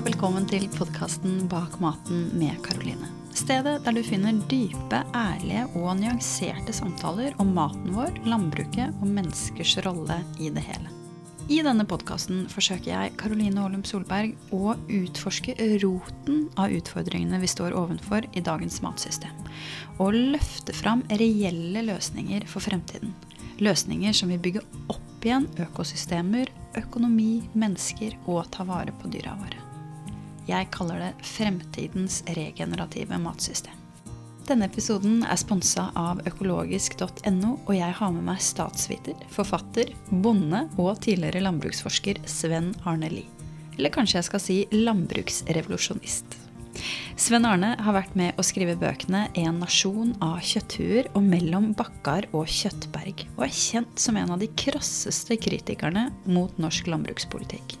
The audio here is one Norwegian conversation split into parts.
velkommen til podkasten Bak maten med Karoline. Stedet der du finner dype, ærlige og nyanserte samtaler om maten vår, landbruket og menneskers rolle i det hele. I denne podkasten forsøker jeg, Karoline Aalum Solberg, å utforske roten av utfordringene vi står ovenfor i dagens matsystem. Og løfte fram reelle løsninger for fremtiden. Løsninger som vil bygge opp igjen økosystemer, økonomi, mennesker og ta vare på dyra våre. Jeg kaller det fremtidens regenerative matsystem. Denne episoden er sponsa av økologisk.no, og jeg har med meg statsviter, forfatter, bonde og tidligere landbruksforsker Sven Arne Lie. Eller kanskje jeg skal si landbruksrevolusjonist. Sven Arne har vært med å skrive bøkene 'En nasjon av kjøtthuer' og 'Mellom bakkar og kjøttberg', og er kjent som en av de krasseste kritikerne mot norsk landbrukspolitikk.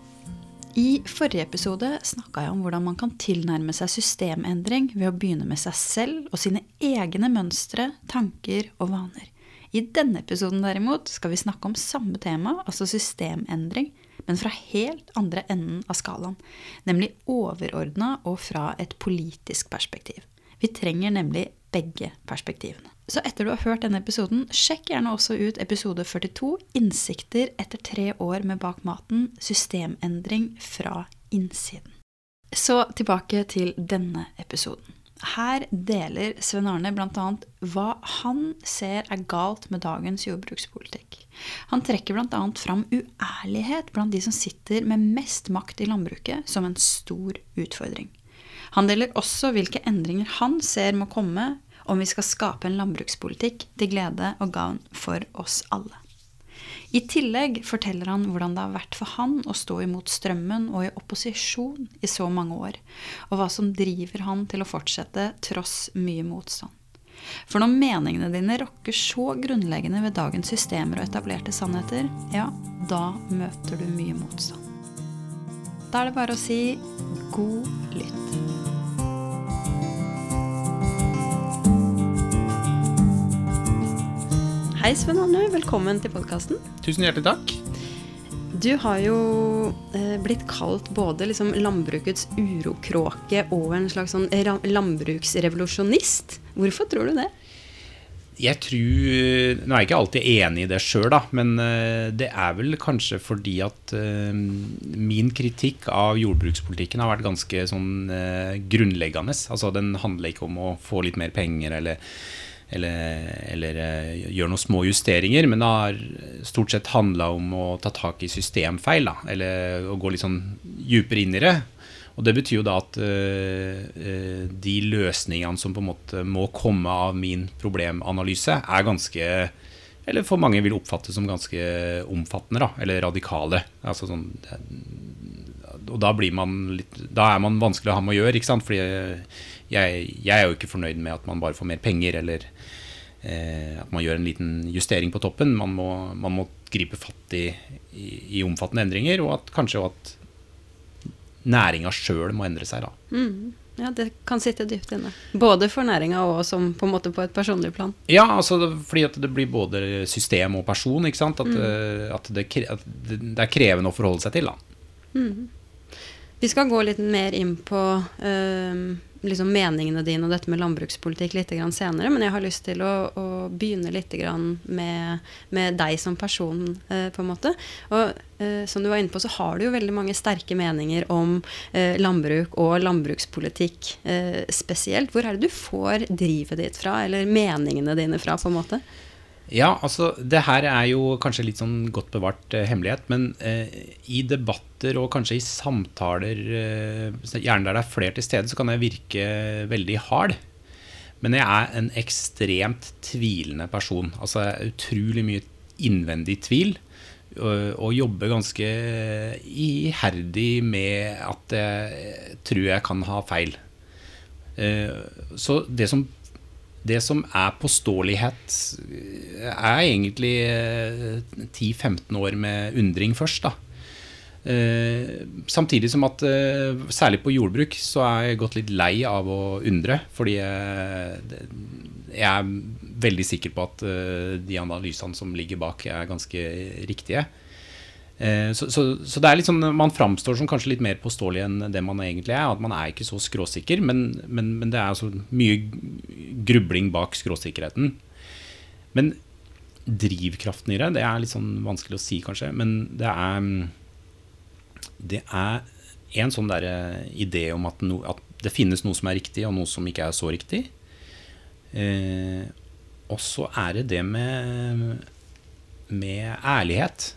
I forrige episode snakka jeg om hvordan man kan tilnærme seg systemendring ved å begynne med seg selv og sine egne mønstre, tanker og vaner. I denne episoden derimot skal vi snakke om samme tema, altså systemendring, men fra helt andre enden av skalaen, nemlig overordna og fra et politisk perspektiv. Vi trenger nemlig begge perspektivene. Så etter du har hørt denne episoden, sjekk gjerne også ut episode 42, 'Innsikter etter tre år med Bak maten systemendring fra innsiden'. Så tilbake til denne episoden. Her deler Sven Arne bl.a. hva han ser er galt med dagens jordbrukspolitikk. Han trekker bl.a. fram uærlighet blant de som sitter med mest makt i landbruket, som en stor utfordring. Han deler også hvilke endringer han ser må komme om vi skal skape en landbrukspolitikk til glede og gavn for oss alle. I tillegg forteller han hvordan det har vært for han å stå imot strømmen og i opposisjon i så mange år, og hva som driver han til å fortsette tross mye motstand. For når meningene dine rokker så grunnleggende ved dagens systemer og etablerte sannheter, ja, da møter du mye motstand. Da er det bare å si god lytt. Hei, Sven Anne. Velkommen til podkasten. Tusen hjertelig takk. Du har jo eh, blitt kalt både liksom landbrukets urokråke og en slags sånn landbruksrevolusjonist. Hvorfor tror du det? Jeg tror Nå er jeg ikke alltid enig i det sjøl, men eh, det er vel kanskje fordi at uh, min kritikk av jordbrukspolitikken har vært ganske sånn grunnleggende. Altså Den handler ikke om å få litt mer penger eller eller, eller gjør noen små justeringer. Men det har stort sett handla om å ta tak i systemfeil, da, eller å gå litt sånn dypere inn i det. Og Det betyr jo da at uh, de løsningene som på en måte må komme av min problemanalyse, er ganske Eller for mange vil oppfattes som ganske omfattende, da, eller radikale. Altså sånn, og da, blir man litt, da er man vanskelig å ha med å gjøre. ikke sant? Fordi jeg, jeg, er jo ikke fornøyd med at man bare får mer penger, eller eh, at man gjør en liten justering på toppen. Man må, man må gripe fatt i, i, i, omfattende endringer, og at kanskje at næringa sjøl må endre seg. da. Mm. Ja, Det kan sitte dypt inne. Både for næringa og som på en måte på et personlig plan. Ja, altså fordi at det blir både system og person. ikke sant? At, mm. Eh, at, det, at, det, er krevende å forholde seg til. da. Mm. Vi skal gå litt mer inn på øh, liksom meningene dine og dette med landbrukspolitikk litt senere, men jeg har lyst til å, å begynne litt med, med, deg som person, eh, på en måte. Og eh, som du var inne på, så har du jo veldig mange sterke meninger om eh, landbruk og landbrukspolitikk spesielt. Hvor er det du får drivet ditt fra, eller meningene dine fra, på en måte? Ja, altså det her er jo kanskje litt sånn godt bevart eh, hemmelighet, men eh, i debatter og kanskje i samtaler, eh, gjerne der det er flere til stede, så kan jeg virke veldig hard. Men jeg er en ekstremt tvilende person. Altså utrolig mye innvendig tvil. Og, og jobber ganske iherdig med at jeg tror jeg kan ha feil. Eh, så det som det som er påståelighet, er egentlig 10-15 eh, år med undring først. da. Eh, samtidig som at eh, særlig på jordbruk så er jeg gått litt lei av å undre. Fordi jeg, jeg er veldig sikker på at de analysene som ligger bak, er ganske riktige. Eh, så, så, så, det er litt sånn, man framstår som kanskje litt mer påståelig enn det man egentlig er. At man er ikke så skråsikker, men, men, men det er altså mye grubling bak skråsikkerheten. Men drivkraften i det, det er litt sånn vanskelig å si, kanskje. Men det er Det er en sånn der idé om at, no, at, det finnes noe som er riktig, og noe som ikke er så riktig. Eh, og så er det det med, med ærlighet.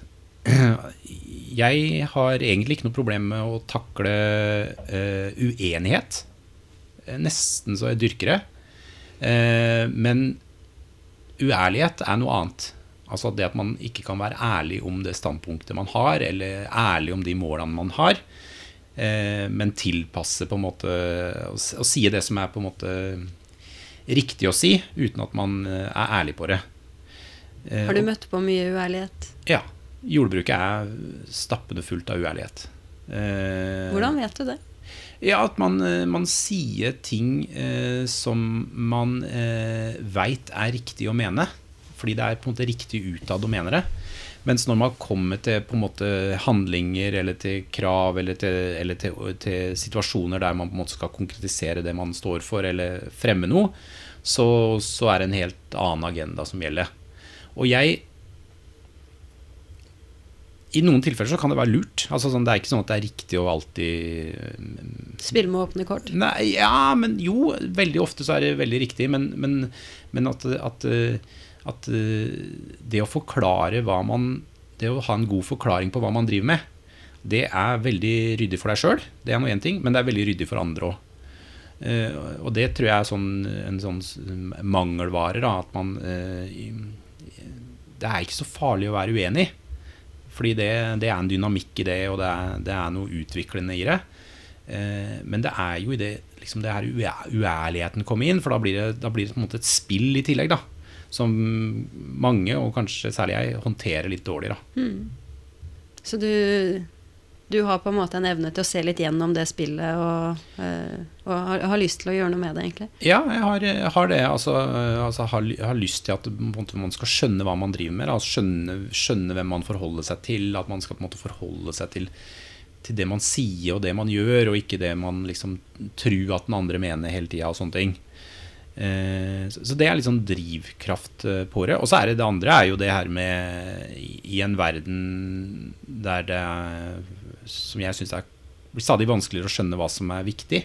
Jeg har egentlig ikke noe problem med å takle uh, uenighet. Eh, nesten så jeg dyrker det. Uh, men uærlighet er noe annet. Altså det at man ikke kan være ærlig om det standpunktet man har, eller ærlig om de målene man har. Uh, men tilpasse på en måte og si det som er på en måte riktig å si, uten at man er ærlig på det. Har du møtt på mye uærlighet? Ja jordbruket er stappende fullt av uærlighet. Eh, Hvordan vet du det? Ja, At man, eh, man sier ting eh, som man eh, veit er riktig å mene. Fordi det er på en måte riktig utad å mene det. Mens når man kommer til på en måte handlinger eller til krav eller, til, eller til, til, situasjoner der man på en måte skal konkretisere det man står for, eller fremme noe, så, så er det en helt annen agenda som gjelder. Og jeg i noen tilfeller så kan det være lurt. Altså sånn, det er ikke sånn at det er riktig å alltid um, Spille med åpne kort? Nei, ja, men jo. Veldig ofte så er det veldig riktig. Men, men, men at, at, at, det å forklare hva man Det å ha en god forklaring på hva man driver med, det er veldig ryddig for deg sjøl. Det er noe én ting, men det er veldig ryddig for andre òg. Og det tror jeg er sånn, en sånn mangelvare. Da, at man Det er ikke så farlig å være uenig. Fordi det, det, er en dynamikk i det, og det er, det er noe utviklende i det. Eh, men det er jo i det liksom det her uærligheten kommer inn, for da blir, det, da blir det på en måte et spill i tillegg. da Som mange, og kanskje særlig jeg, håndterer litt dårlig. da mm. Så du du har på en måte en evne til å se litt gjennom det spillet og, øh, og har, har, lyst til å gjøre noe med det, egentlig? Ja, jeg har, har det. Altså, altså har, har, lyst til at man skal skjønne hva man driver med. Altså skjønne, skjønne, hvem man forholder seg til. At man skal på en måte forholde seg til, til det man sier og det man gjør, og ikke det man liksom tror at den andre mener hele tida og sånne ting. Eh, så det er litt sånn drivkraft eh, på det. Og så er det det andre er jo det her med i en verden der det som jeg syns blir stadig vanskeligere å skjønne hva som er viktig.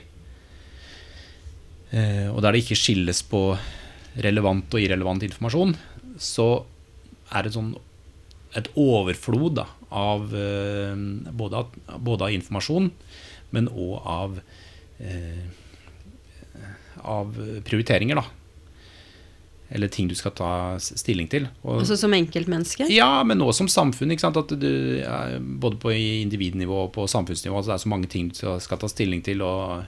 Eh, og der det ikke skilles på relevant og irrelevant informasjon, så er det sånn et overflod da, av, eh, både, både, av, informasjon, men òg av, eh, av prioriteringer. da eller ting du skal ta stilling til. Og, altså som enkeltmenneske? Ja, men også som samfunn. Du, både på individnivå og på samfunnsnivå. Altså det er så mange ting du skal ta stilling til, og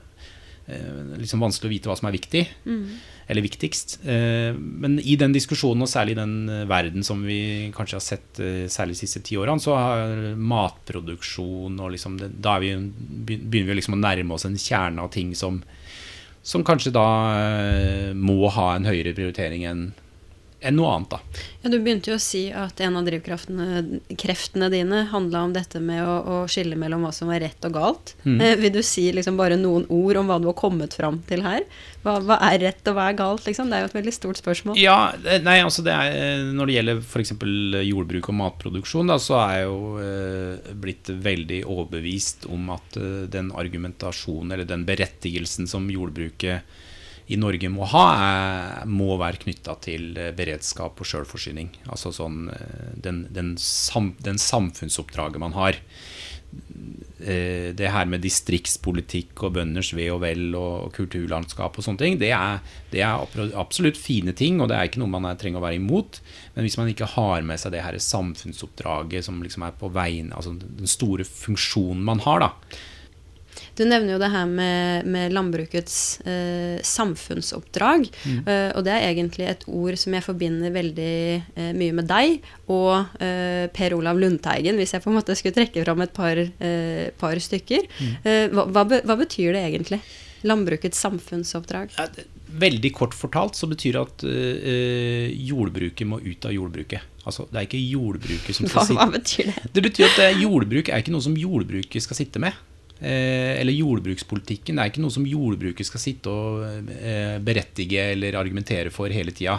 eh, liksom vanskelig å vite hva som er viktig. Mm. Eller viktigst. Eh, men i den diskusjonen, og særlig i den eh, verden som vi kanskje har sett eh, særlig de siste ti årene, så har matproduksjon og liksom det, Da vi, begynner vi liksom å nærme oss en kjerne av ting som som kanskje da eh, må ha en høyere prioritering enn enn noe annet. da. Ja, Du begynte jo å si at en av drivkreftene dine handla om dette med å, å, skille mellom hva som var rett og galt. Mm. Eh, vil du si liksom bare noen ord om hva du har kommet fram til her? Hva, hva, er rett og hva er galt? Liksom? Det er jo et veldig stort spørsmål. Ja, nei, altså det er, eh, Når det gjelder f.eks. jordbruk og matproduksjon, da, så er jeg jo eh, blitt veldig overbevist om at eh, den argumentasjonen eller den berettigelsen som jordbruket i Norge må ha, er, må være knytta til eh, beredskap og sjølforsyning. Altså sånn eh, den, den, sam, den, samfunnsoppdraget man har. Eh, det her med distriktspolitikk og bønders ve og vel og kulturlandskap og sånne ting, det er, det er absolutt fine ting, og det er ikke noe man trenger å være imot. Men hvis man ikke har med seg det her samfunnsoppdraget som liksom er på vegne altså den store funksjonen man har, da du nevner jo det her med, med landbrukets eh, samfunnsoppdrag. Mm. Eh, og det er egentlig et ord som jeg forbinder veldig eh, mye med deg og eh, Per Olav Lundteigen, hvis jeg på en måte skulle trekke fram et par, eh, par stykker. Mm. Eh, hva, hva, hva, betyr det egentlig? Landbrukets samfunnsoppdrag? Veldig kort fortalt så betyr det at jordbruket må ut av jordbruket. Altså, det er ikke jordbruket som Hva, skal hva sitte betyr det? Det betyr at jordbruk er ikke noe som jordbruket skal sitte med. Eh, eller jordbrukspolitikken det er ikke noe som jordbruket skal sitte og eh, berettige eller argumentere for hele tida.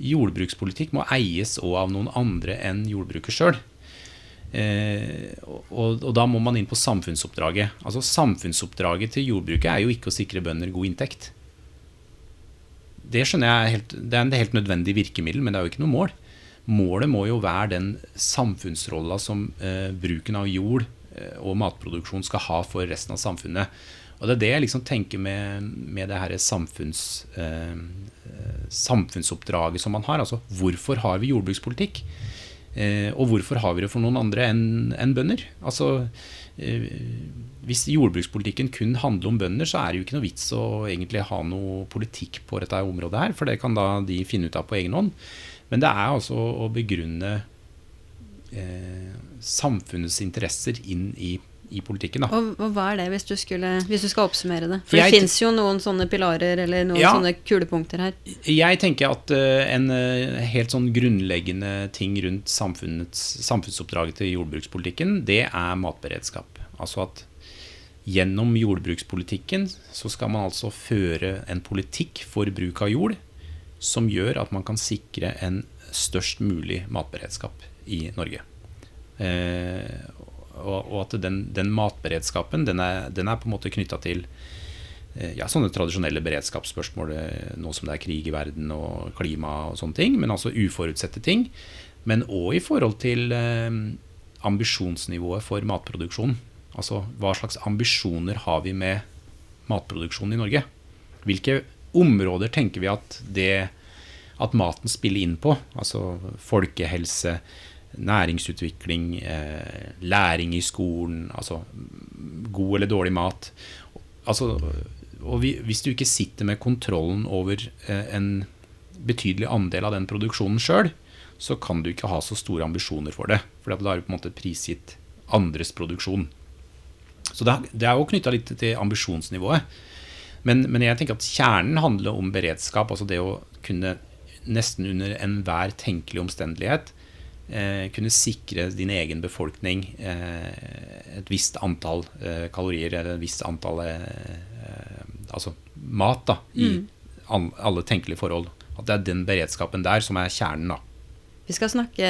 Jordbrukspolitikk må eies òg av noen andre enn jordbruket sjøl. Eh, og, og da må man inn på samfunnsoppdraget. Altså Samfunnsoppdraget til jordbruket er jo ikke å sikre bønder god inntekt. Det skjønner jeg er helt, det er en helt nødvendig virkemiddel, men det er jo ikke noe mål. Målet må jo være den samfunnsrolla som eh, bruken av jord og matproduksjon skal ha for resten av samfunnet. Og Det er det jeg liksom tenker med, med det her samfunns, eh, samfunnsoppdraget som man har. Altså hvorfor har vi jordbrukspolitikk? Eh, og hvorfor har vi det for noen andre enn en bønder? Altså, eh, hvis jordbrukspolitikken kun handler om bønder, så er det jo ikke noe vits å egentlig ha noe politikk på dette området her, for det kan da de finne ut av på egen hånd. Men det er altså å begrunne eh, samfunnets interesser inn i, i politikken. Da. Og, og hva er det, hvis du, skulle, hvis du skal oppsummere det? For Jeg- det fins jo noen sånne pilarer eller noen Ja. sånne kulepunkter her. Jeg tenker at uh, en uh, helt sånn grunnleggende ting rundt samfunnsoppdraget til jordbrukspolitikken, det er matberedskap. Altså at gjennom jordbrukspolitikken så skal man altså føre en politikk for bruk av jord som gjør at man kan sikre en størst mulig matberedskap i Norge. Eh, og, at den, den matberedskapen den er, den er på en måte knytta til eh, ja, sånne tradisjonelle beredskapsspørsmål, eh, nå som det er krig i verden og klima og sånne ting, men altså uforutsette ting. Men òg i forhold til ambisjonsnivået for matproduksjon. Altså hva slags ambisjoner har vi med matproduksjon i Norge? Hvilke områder tenker vi at, det, at maten spiller inn på? Altså folkehelse, næringsutvikling, eh, læring i skolen, altså god eller dårlig mat. Altså, og vi, hvis du ikke sitter med kontrollen over eh, en betydelig andel av den produksjonen sjøl, så kan du ikke ha så store ambisjoner for det. For da er du på en måte prisgitt andres produksjon. Så det, er- jo knytta litt til ambisjonsnivået. Men, men jeg tenker at kjernen handler om beredskap. Altså det å kunne nesten under enhver tenkelig omstendelighet eh, kunne sikre din egen befolkning eh, et visst antall eh, kalorier eller et visst antall altså mat da, i mm. alle tenkelige forhold. At det er den beredskapen der som er kjernen. da. Vi skal snakke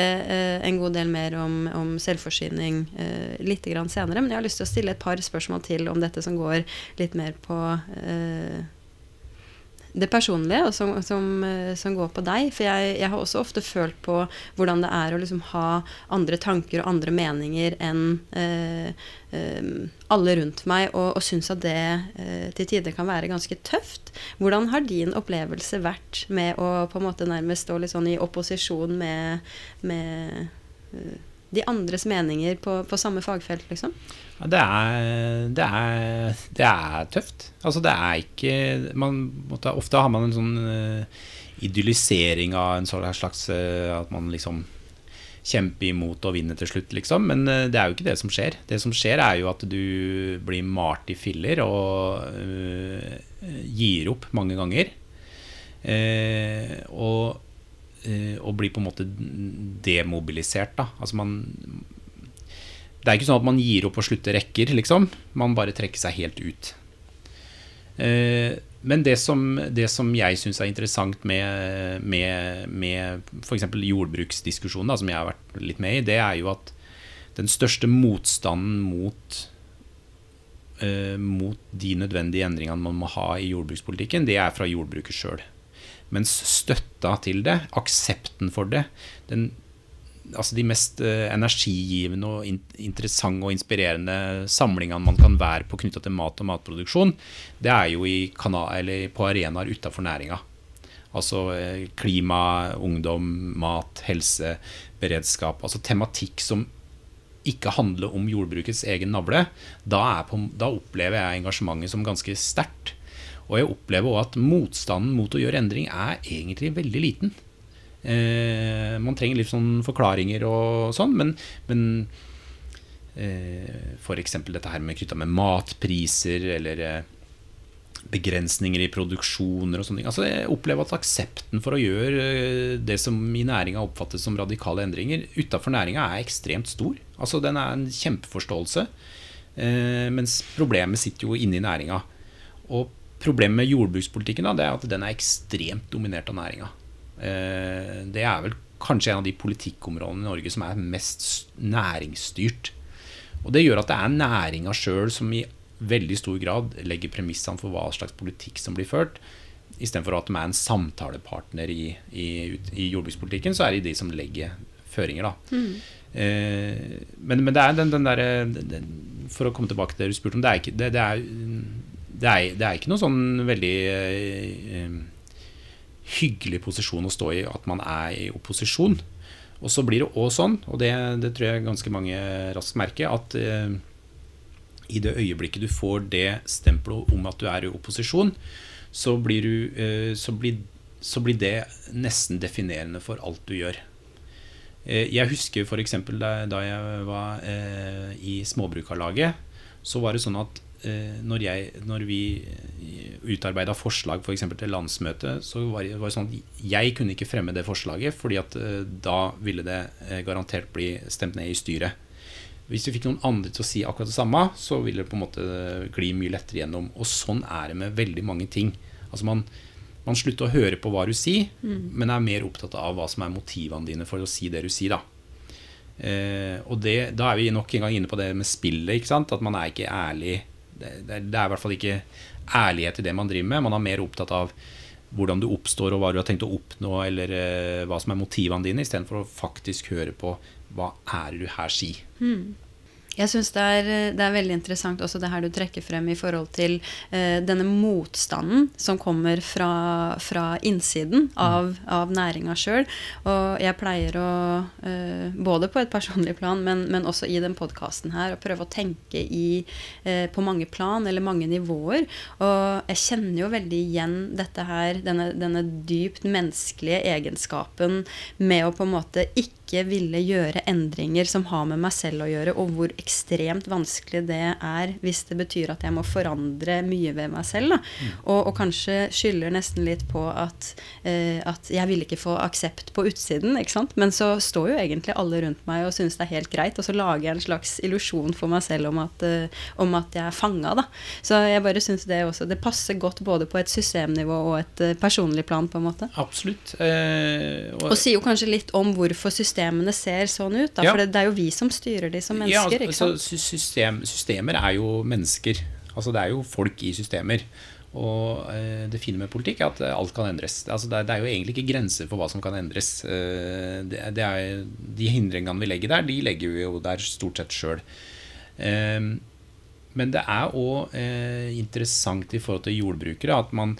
en god del mer om, om selvforsyning eh, litt grann senere, men jeg har lyst til å stille et par spørsmål til om dette som går litt mer på eh, det personlige, og som, som, eh, som går på deg. For jeg, jeg har også ofte følt på hvordan det er å liksom ha andre tanker og andre meninger enn eh, eh, alle rundt meg, og, og syns at det eh, til tider kan være ganske tøft. Hvordan har din opplevelse vært med å på en måte nærmest stå litt sånn i opposisjon med, med eh, de andres meninger på, på samme fagfelt, liksom? Ja, det, er, det, er, det er tøft. Altså det er ikke man, Ofte har man en sånn uh, idyllisering av en sånn slags uh, At man liksom kjemper imot og vinner til slutt, liksom. Men uh, det er jo ikke det som skjer. Det som skjer, er jo at du blir malt i filler og gir opp mange ganger. Og, og blir på en måte demobilisert, da. Altså man Det er ikke sånn at man gir opp og slutter rekker, liksom. Man bare trekker seg helt ut. Eh, men det som, det som jeg syns er interessant med, med, med f.eks. jordbruksdiskusjonen, da, som jeg har vært litt med i, det er jo at den største motstanden mot, eh, mot de nødvendige endringene man må ha i jordbrukspolitikken, det er fra jordbruket sjøl. Mens støtta til det, aksepten for det, den, altså de mest eh, energigivende og in interessante og inspirerende samlingene man kan være på knytta til mat og matproduksjon, det er jo på arenaer utafor næringa. Altså eh, klima, ungdom, mat, helse, beredskap. Altså tematikk som ikke handler om jordbrukets egen navle. Da, på, da opplever jeg engasjementet som ganske sterkt. Og jeg opplever òg at motstanden mot å gjøre endring er egentlig veldig liten. Eh, man trenger litt sånn forklaringer og sånn, men, men eh, f.eks. dette her med knytta med matpriser eller eh, begrensninger i produksjoner og sånne ting. Altså, jeg opplever at aksepten for å gjøre eh, det som i næringa oppfattes som radikale endringer, utafor næringa er ekstremt stor. Altså, den er en kjempeforståelse. Eh, mens problemet sitter jo inne i næringa. Og problemet med jordbrukspolitikken da, det er at den er ekstremt dominert av næringa. Eh, det er vel kanskje en av de politikkområdene i Norge som er mest næringsstyrt. Og det gjør at det er næringa sjøl som i veldig stor grad legger premissene for hva slags politikk som blir ført. Istedenfor at de er en samtalepartner i, i, i, jordbrukspolitikken, så er det de som legger føringer. da. Mm. Eh, men, men, det er den, den derre For å komme tilbake til det du spurte om. Det er ikke, det, det er, det er, det er ikke noe sånn veldig eh, hyggelig posisjon å stå i at man er i opposisjon. Og så blir det òg sånn, og det, det, tror jeg ganske mange raskt merker, at eh, i det øyeblikket du får det stempelet om at du er i opposisjon, så blir, du, eh, så blir, så blir det nesten definerende for alt du gjør. Jeg husker f.eks. Da, da jeg var i Småbrukarlaget, så var det sånn at når, jeg, når vi utarbeida forslag. For til landsmøtet, så var det, var det, sånn at jeg kunne ikke fremme det forslaget, fordi at da ville det garantert bli stemt ned i styret. Hvis du fikk noen andre til å si akkurat det samme, så ville det på en måte gli mye lettere gjennom. Og sånn er det med veldig mange ting. Altså man, man slutter å høre på hva du sier, mm. men er mer opptatt av hva som er motivene dine for å si det du sier. Da, eh, og det, da er vi nok en gang inne på det med spillet. At man er ikke ærlig. Det, det, er i hvert fall ikke ærlighet i det man driver med. Man er mer opptatt av hvordan du oppstår og hva du har tenkt å oppnå, eller eh, hva som er motivene dine, istedenfor å faktisk høre på hva er det du her sier? Mm. Jeg syns det, det, er veldig interessant også det her du trekker frem i forhold til eh, denne motstanden som kommer fra, fra innsiden av, mm. av næringa sjøl. Og jeg pleier å, eh, både på et personlig plan, men, men også i den podkasten her, å prøve å tenke i, eh, på mange plan eller mange nivåer. Og jeg kjenner jo veldig igjen dette her, denne, denne dypt menneskelige egenskapen med å på en måte ikke ikke ville gjøre endringer som har med meg selv å gjøre, og hvor ekstremt vanskelig det er hvis det betyr at jeg må forandre mye ved meg selv. Mm. Og, og, kanskje skylder nesten litt på at, eh, at jeg vil ikke få aksept på utsiden, men så står jo egentlig alle rundt meg og syns det er helt greit, og så lager jeg en slags illusjon for meg selv om at, eh, om at jeg er fanga. Så jeg bare syns det også Det passer godt både på et systemnivå og et uh, personlig plan, på en måte. Absolutt. Eh, og, og sier jo kanskje litt om hvorfor systemet systemene ser sånn ut. Da. For det, det, er jo vi som styrer de som mennesker. Ja, altså, system, systemer er jo mennesker. Altså det er jo folk i systemer. Og eh, det fine med politikk er at alt kan endres. Altså, det, er, det, jo egentlig ikke grenser for hva som kan endres. Eh, er, de hindringene vi legger der, de legger vi jo der stort sett sjøl. Eh, men det er òg eh, interessant i forhold til jordbrukere at man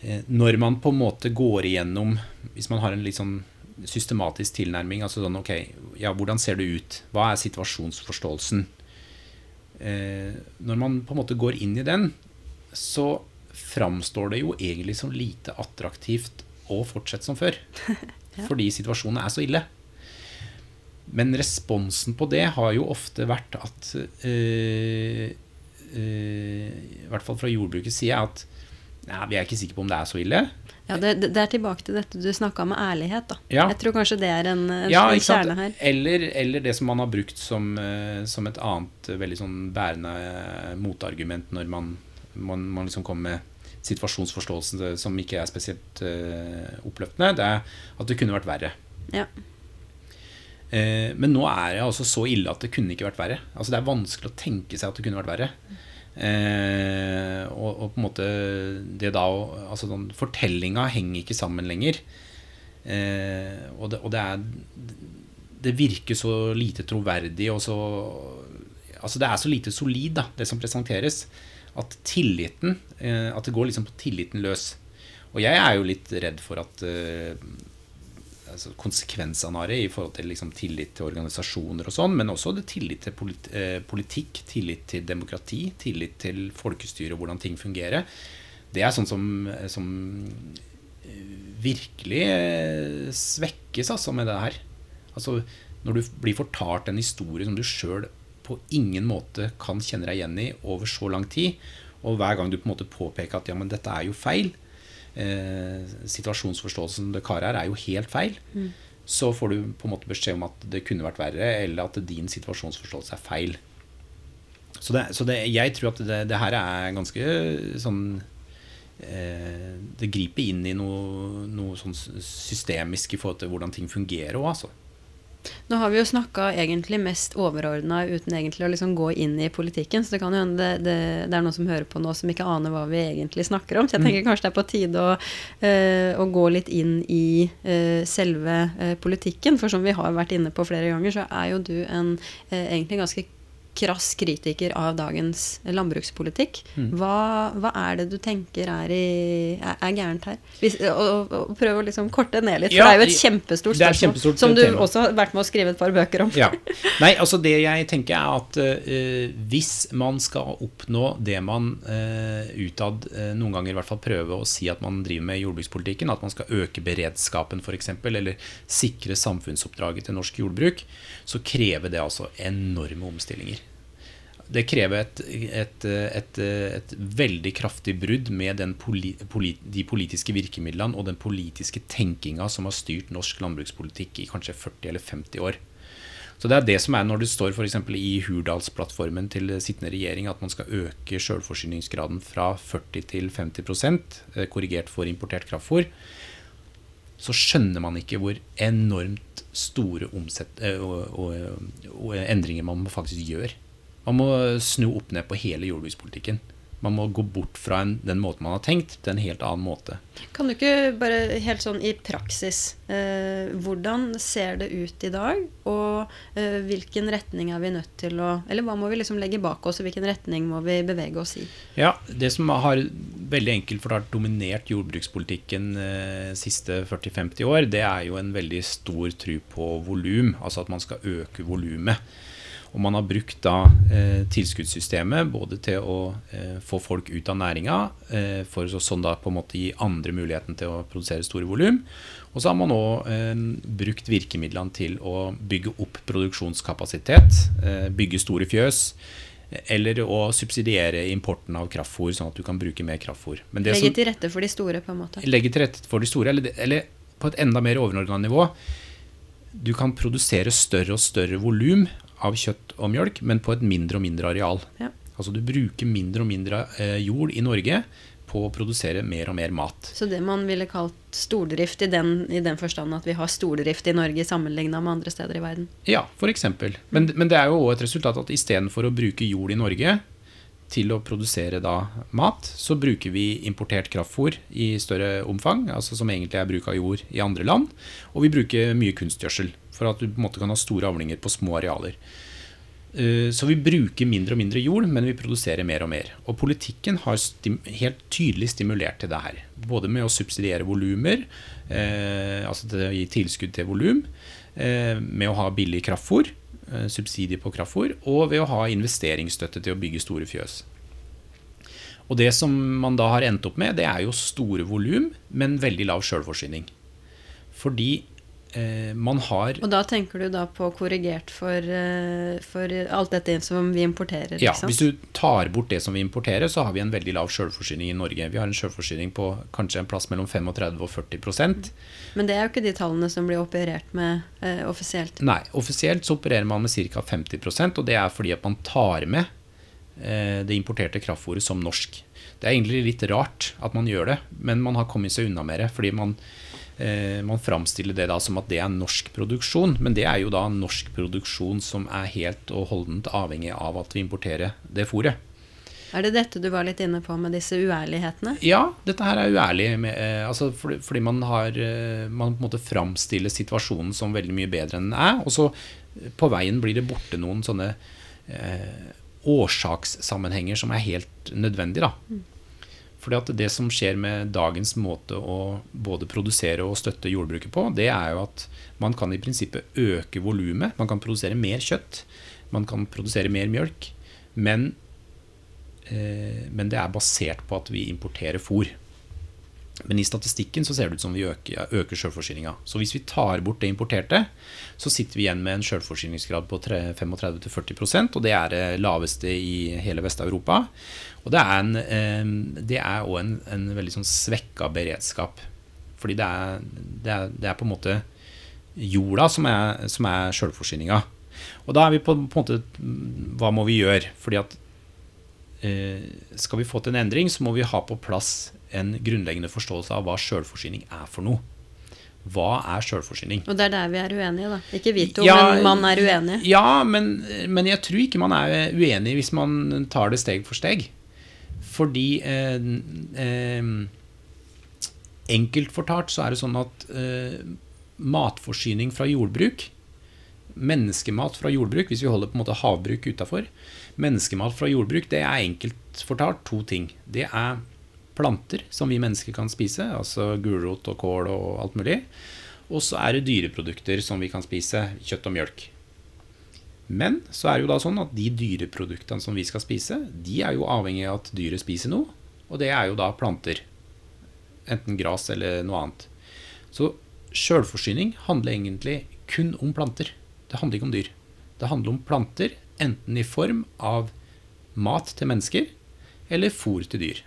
eh, Når man på en måte går igjennom Hvis man har en litt sånn systematisk tilnærming. Altså sånn, ok, ja, hvordan ser det ut? Hva er situasjonsforståelsen? Eh, når man på en måte går inn i den, så framstår det jo egentlig som lite attraktivt å fortsette som før. ja. Fordi situasjonen er så ille. Men responsen på det har jo ofte vært at eh, eh, I hvert fall fra jordbrukets side at nei, vi er ikke sikre på om det er så ille. Ja, det, det, er tilbake til dette du snakka med ærlighet. da. Ja. Jeg tror kanskje det er en, en ja, kjerne her. Eller, eller, det som man har brukt som, uh, som et annet uh, veldig sånn bærende uh, motargument når man, man, man liksom kommer med situasjonsforståelsen som ikke er spesielt oppløftende, det er at det kunne vært verre. Ja. men nå er det altså så ille at det kunne ikke vært verre. Altså Det er vanskelig å tenke seg at det kunne vært verre. Eh, og, og, på en måte det da altså sånn, Fortellinga henger ikke sammen lenger. Eh, og, det, og det, er Det virker så lite troverdig og så Altså det er så lite solid, da, det som presenteres. At tilliten eh, At det går liksom på tilliten løs. Og jeg er jo litt redd for at eh, altså konsekvensene av i forhold til liksom tillit til organisasjoner og sånn, men også det tillit til polit eh, politikk, tillit til demokrati, tillit til folkestyre og hvordan ting fungerer. Det er sånn som, som eh, virkelig eh, svekkes altså med det her. Altså, når du blir fortalt en historie som du sjøl på ingen måte kan kjenne deg igjen i over så lang tid, Og hver gang du på en måte påpeker at ja, men dette er jo feil, eh, situasjonsforståelsen det karet her er jo helt feil, mm. så får du på en måte beskjed om at det kunne vært verre, eller at din situasjonsforståelse er feil. Så, det, så det, jeg tror at det, det, her er ganske sånn eh, Det griper inn i noe, noe sånn systemisk i forhold til hvordan ting fungerer òg, altså. Nå har vi jo snakka egentlig mest overordna uten egentlig å liksom gå inn i politikken. Så det kan jo hende det, det, det, er noen som hører på nå som ikke aner hva vi egentlig snakker om. Så jeg tenker mm. kanskje det er på tide å, uh, å gå litt inn i uh, selve uh, politikken. For som vi har vært inne på flere ganger, så er jo du en egentlig ganske krass kritiker av dagens landbrukspolitikk. Mm. Hva, hva, er det du tenker er, i, er, er gærent her? Hvis, og, og, prøv å liksom korte ned litt, for ja, det er jo et kjempestort spørsmål. Kjempestort som du tema. også har vært med å skrive et par bøker om. Ja. Nei, altså det jeg tenker er at uh, hvis man skal oppnå det man uh, utad uh, noen ganger i hvert fall prøver å si at man driver med i jordbrukspolitikken, at man skal øke beredskapen f.eks., eller sikre samfunnsoppdraget til norsk jordbruk, så krever det altså enorme omstillinger det krever et, et, et, et, veldig kraftig brudd med poli, poli, de politiske virkemidlene og den politiske tenkinga som har styrt norsk landbrukspolitikk i kanskje 40 eller 50 år. Så Det er det som er når det står f.eks. i Hurdalsplattformen til sittende regjering at man skal øke selvforsyningsgraden fra 40 til 50 eh, korrigert for importert kraftfôr. Så skjønner man ikke hvor enormt store omsett, og, og, og endringer man faktisk gjør. Man må snu opp ned på hele jordbrukspolitikken. Man må gå bort fra en, den måten man har tenkt, til en helt annen måte. Kan du ikke bare helt sånn i praksis eh, Hvordan ser det ut i dag? Og eh, hvilken retning er vi nødt til å Eller hva må vi liksom legge bak oss, og hvilken retning må vi bevege oss i? Ja, Det som har veldig enkelt for det har dominert jordbrukspolitikken eh, siste 40-50 år, det er jo en veldig stor tru på volum. Altså at man skal øke volumet. Og man har brukt da eh, tilskuddssystemet både til å eh, få folk ut av næringa, eh, for å sånn da på en måte gi andre muligheten til å produsere store volum. Og så har man òg eh, brukt virkemidlene til å bygge opp produksjonskapasitet, eh, bygge store fjøs. Eller å subsidiere importen av kraftfôr, sånn at du kan bruke mer kraftfôr. Legge til rette for de store, på en måte. Legge til rette for de store, eller, eller på et enda mer overordna nivå. Du kan produsere større og større volum av kjøtt og mjølk, men på et mindre og mindre areal. Ja. Altså du bruker mindre og mindre eh, jord i Norge på å produsere mer og mer mat. Så det man ville kalt stordrift i den, i den forstand at vi har stordrift i Norge sammenligna med andre steder i verden? Ja, f.eks. Men, men det er jo òg et resultat at istedenfor å bruke jord i Norge til å produsere da mat, så bruker vi importert kraftfôr i større omfang, altså som egentlig er bruk av jord i andre land. Og vi bruker mye kunstgjødsel for at du på en måte kan ha store avlinger på små arealer. Eh, så vi bruker mindre og mindre jord, men vi produserer mer og mer. Og politikken har helt tydelig stimulert til det her. Både med å subsidiere volumer, eh, altså til å gi tilskudd til volum, eh, med å ha billig kraftfôr, eh, subsidier på kraftfôr, og ved å ha investeringsstøtte til å bygge store fjøs. Og det som man da har endt opp med, det er jo store volum, men veldig lav sjølforsyning. Fordi man har Og da tenker du da på korrigert for, eh, for alt dette som vi importerer? Ja, hvis du tar bort det som vi importerer, så har vi en veldig lav selvforsyning i Norge. Vi har en selvforsyning på kanskje en plass mellom 35 og 40% Men det er jo ikke de tallene som blir operert med eh, offisielt? Nei, offisielt så opererer man med ca. 50% og det er fordi at man tar med eh, det importerte kraftfôret som norsk. Det er egentlig litt rart at man gjør det, men man har kommet seg unna med det. fordi man Eh, man framstiller det da som at det er norsk produksjon, men det er jo da norsk produksjon som er helt og holdent avhengig av at vi importerer det fôret. Er det dette du var litt inne på med disse uærlighetene? Ja, dette her er uærlig. Med, eh, altså fordi, fordi, man har eh, Man på en måte framstiller situasjonen som veldig mye bedre enn den er. Og så på veien blir det borte noen sånne eh, årsakssammenhenger som er helt nødvendige. da. Fordi at det som skjer med dagens måte å både produsere og støtte jordbruket på, det er jo at man kan i prinsippet øke volumet. Man kan produsere mer kjøtt. Man kan produsere mer mjølk. Men, eh, men det er basert på at vi importerer fôr. Men i statistikken så ser det ut som vi øker, øker sjølforsyninga. Så hvis vi tar bort det importerte, så sitter vi igjen med en sjølforsyningsgrad på 35-40% og det er det laveste i hele Vest-Europa. Og det er, en, også en, en veldig sånn svekka beredskap. Fordi det er, det, er, det er, på en måte jorda som er, som sjølforsyninga. Og da er vi på, på, en måte Hva må vi gjøre? Fordi at eh, skal vi få til en endring, så må vi ha på plass en grunnleggende forståelse av hva sjølforsyning er for noe. Hva er sjølforsyning? Og det er der vi er uenige, da. Ikke vi to, ja, men man er uenig. Ja, men, men, jeg tror ikke man er uenig hvis man tar det steg for steg. Fordi eh, eh, Enkelt fortalt så er det sånn at eh, matforsyning fra jordbruk Menneskemat fra jordbruk, hvis vi holder på en måte havbruk utafor Menneskemat fra jordbruk, det er enkelt fortalt to ting. Det er planter som vi mennesker kan spise, altså gulrot og kål og alt mulig. Og så er det dyreprodukter som vi kan spise, kjøtt og mjølk. Men så er det jo da sånn at de dyreproduktene som vi skal spise, de er jo avhengig av at dyret spiser noe, og det er jo da planter. Enten gras eller noe annet. Så sjølforsyning handler egentlig kun om planter. Det handler ikke om dyr. Det handler om planter, enten i form av mat til mennesker eller fôr til dyr.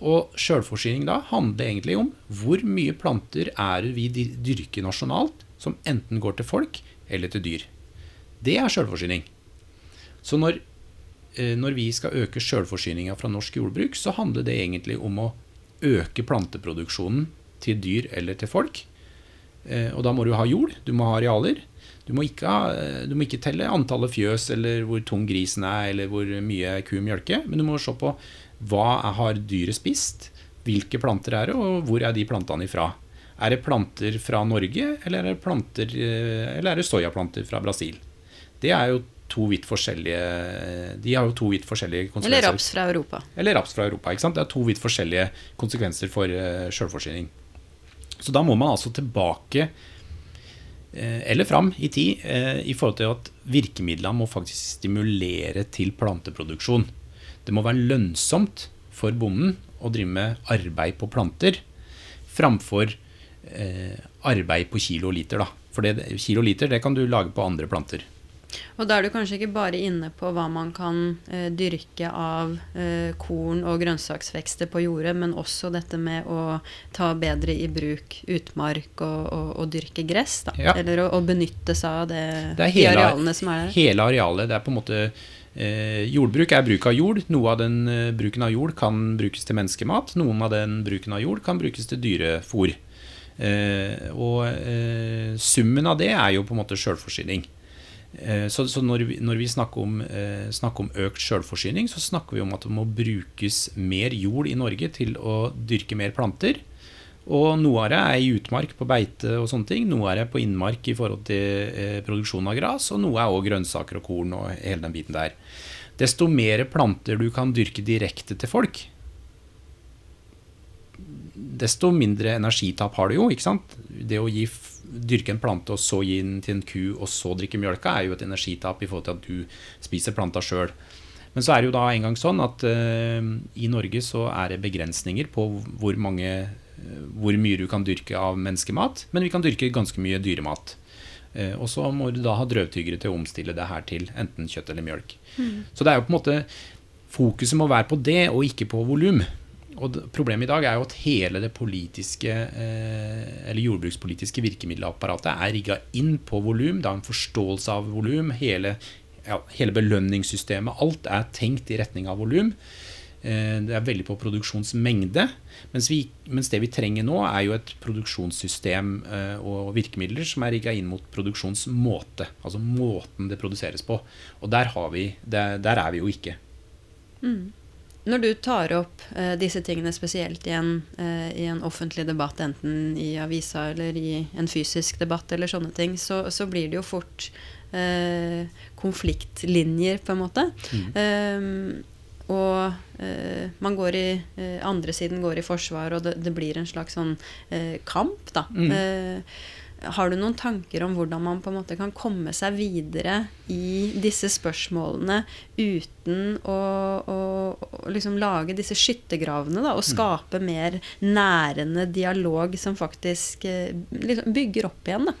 Og sjølforsyning da handler egentlig om hvor mye planter er vi dyrker nasjonalt, som enten går til folk eller til dyr. Det er sjølforsyning. Så når, eh, når, vi skal øke sjølforsyninga fra norsk jordbruk, så handler det egentlig om å øke planteproduksjonen til dyr eller til folk. Eh, og da må du ha jord, du må ha arealer. Du må ikke, eh, du må ikke telle antallet fjøs eller hvor tung grisen er eller hvor mye ku mjølker, men du må se på hva har dyret spist? Hvilke planter er det, og hvor er de plantene ifra? Er det planter fra Norge, eller er det, planter, eh, eller er det soyaplanter fra Brasil? Det er jo to vidt forskjellige De har jo to vidt forskjellige konsekvenser. Eller raps fra Europa. Eller raps fra Europa. ikke sant? Det er to vidt forskjellige konsekvenser for uh, sjølforsyning. Så da må man altså tilbake uh, eller fram i tid i forhold til at virkemidlene må faktisk stimulere til planteproduksjon. Det må være lønnsomt for bonden å drive med arbeid på planter framfor eh, arbeid på kilo og liter. Da. For det, kilo og liter det kan du lage på andre planter. Og da er du kanskje ikke bare inne på hva man kan eh, dyrke av eh, korn og grønnsaksvekster på jordet, men også dette med å ta bedre i bruk utmark og, og, og dyrke gress. Da. Ja. Eller å, å, benytte seg av det, det hele, de arealene som er der. Hele arealet. Det er på en måte jordbruk er bruk av jord. Noe av den eh, bruken av jord kan brukes til menneskemat. Noen av den bruken av jord kan brukes til dyrefôr. Eh, og eh, summen av det er jo på en måte sjølforsyning. Eh, så, når, vi, snakker om, eh, snakker om økt sjølforsyning, så snakker vi om at det må brukes mer jord i Norge til å dyrke mer planter. Og noe av det er i utmark på beite og sånne ting. Noe er det på innmark i forhold til eh, produksjon av gras, og noe er òg grønnsaker og korn og hele den biten der. Desto mer planter du kan dyrke direkte til folk, desto mindre energitap har du jo. ikke sant? Det å gi, dyrke en plante og så gi den til en ku og så drikke mjølka, er jo et energitap i forhold til at du spiser planta sjøl. Men så er det jo da en gang sånn at uh, i Norge så er det begrensninger på hvor mange hvor mye du kan dyrke av menneskemat, men vi kan dyrke ganske mye dyremat. Eh, og så må du da ha drøvtyggere til å omstille det her til enten kjøtt eller mjølk. Mm. Så det er jo på en måte Fokuset må være på det, og ikke på volum. Og Problemet i dag er jo at hele det politiske eh, eller jordbrukspolitiske virkemiddelapparatet er rigga inn på volum. Det er en forståelse av volum. Hele, ja, hele belønningssystemet. Alt er tenkt i retning av volum. Eh, det er veldig på produksjonsmengde. Mens, vi, mens, det vi trenger nå, er jo et produksjonssystem eh, og virkemidler som er rigga inn mot produksjonsmåte. Altså måten det produseres på. Og der, vi, der, der er vi jo ikke. Mm. Når du tar opp eh, disse tingene spesielt i en, eh, i en, offentlig debatt, enten i avisa eller i en fysisk debatt, eller sånne ting, så, så blir det jo fort eh, konfliktlinjer, på en måte. Mm. Og eh, man går i eh, Andre siden går i forsvar, og det, det blir en slags sånn eh, kamp, da. Mm. Eh, Har du noen tanker om hvordan man på en måte kan komme seg videre i disse spørsmålene uten å, å, å liksom lage disse skyttergravene da, og Mm. skape mer nærende dialog som faktisk liksom bygger opp igjen? da?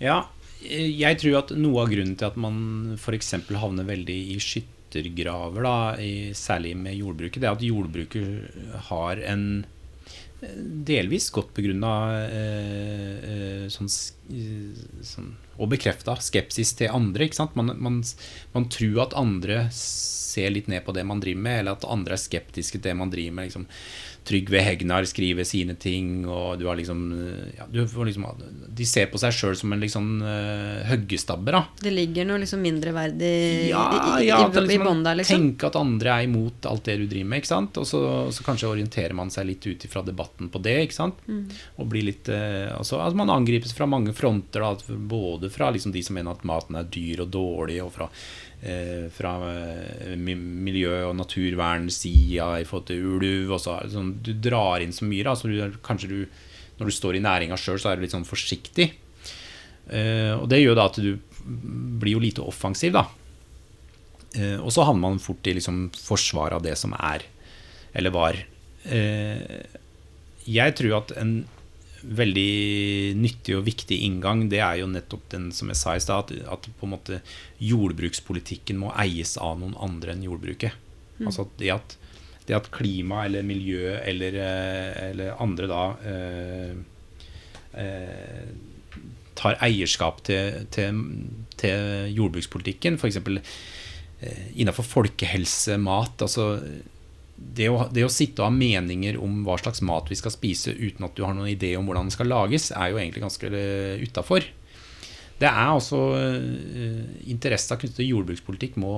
Ja, eh, jeg tror at noe av grunnen til at man f.eks. havner veldig i skyttergraver, da, i, særlig med jordbruket, det er at jordbruket har en eh, delvis godt begrunna eh, eh, sånn, sånn, og bekrefta skepsis til andre. Ikke sant? Man, man, man tror at andre ser litt ned på det man driver med, eller at andre er skeptiske til det man driver med. Liksom. Trygve Hegnar skriver sine ting, og du har liksom, ja, du får liksom De ser på seg sjøl som en liksom uh, høggestabber. Da. Det ligger noe liksom mindreverdig Ja, i, i, ja, at liksom, i, der, liksom? Tenke at andre er imot alt det du driver med. Ikke sant? Og så, så kanskje orienterer man seg litt ut ifra debatten på det. Ikke sant? Mm. Og blir litt eh, altså, at Man angripes fra mange fronter. Da, at fra liksom, de som mener at maten er dyr og dårlig, og fra, eh, fra eh, miljø- og naturvernsida i forhold til ulv. Og så, sånn, du drar inn så mye. Da, så du, kanskje du, når du står i næringa sjøl, så er du litt sånn forsiktig. Eh, og det gjør da at du blir jo lite offensiv, da. Eh, og så havner man fort i liksom forsvar av det som er, eller var. Eh, jeg tror at en veldig nyttig og viktig inngang, det er jo nettopp den som jeg sa i stad, at, at på en måte jordbrukspolitikken må eies av noen andre enn jordbruket. Altså at det at, det at klima eller miljø eller, eh, eller andre da eh, eh, tar eierskap til, til, til jordbrukspolitikken, f.eks. Eh, innenfor folkehelse, mat altså det å, det å sitte og ha meninger om hva slags mat vi skal spise uten at du har noen idé om hvordan den skal lages, er jo egentlig ganske uh, utafor. Det er altså uh, Interesser knyttet til jordbrukspolitikk må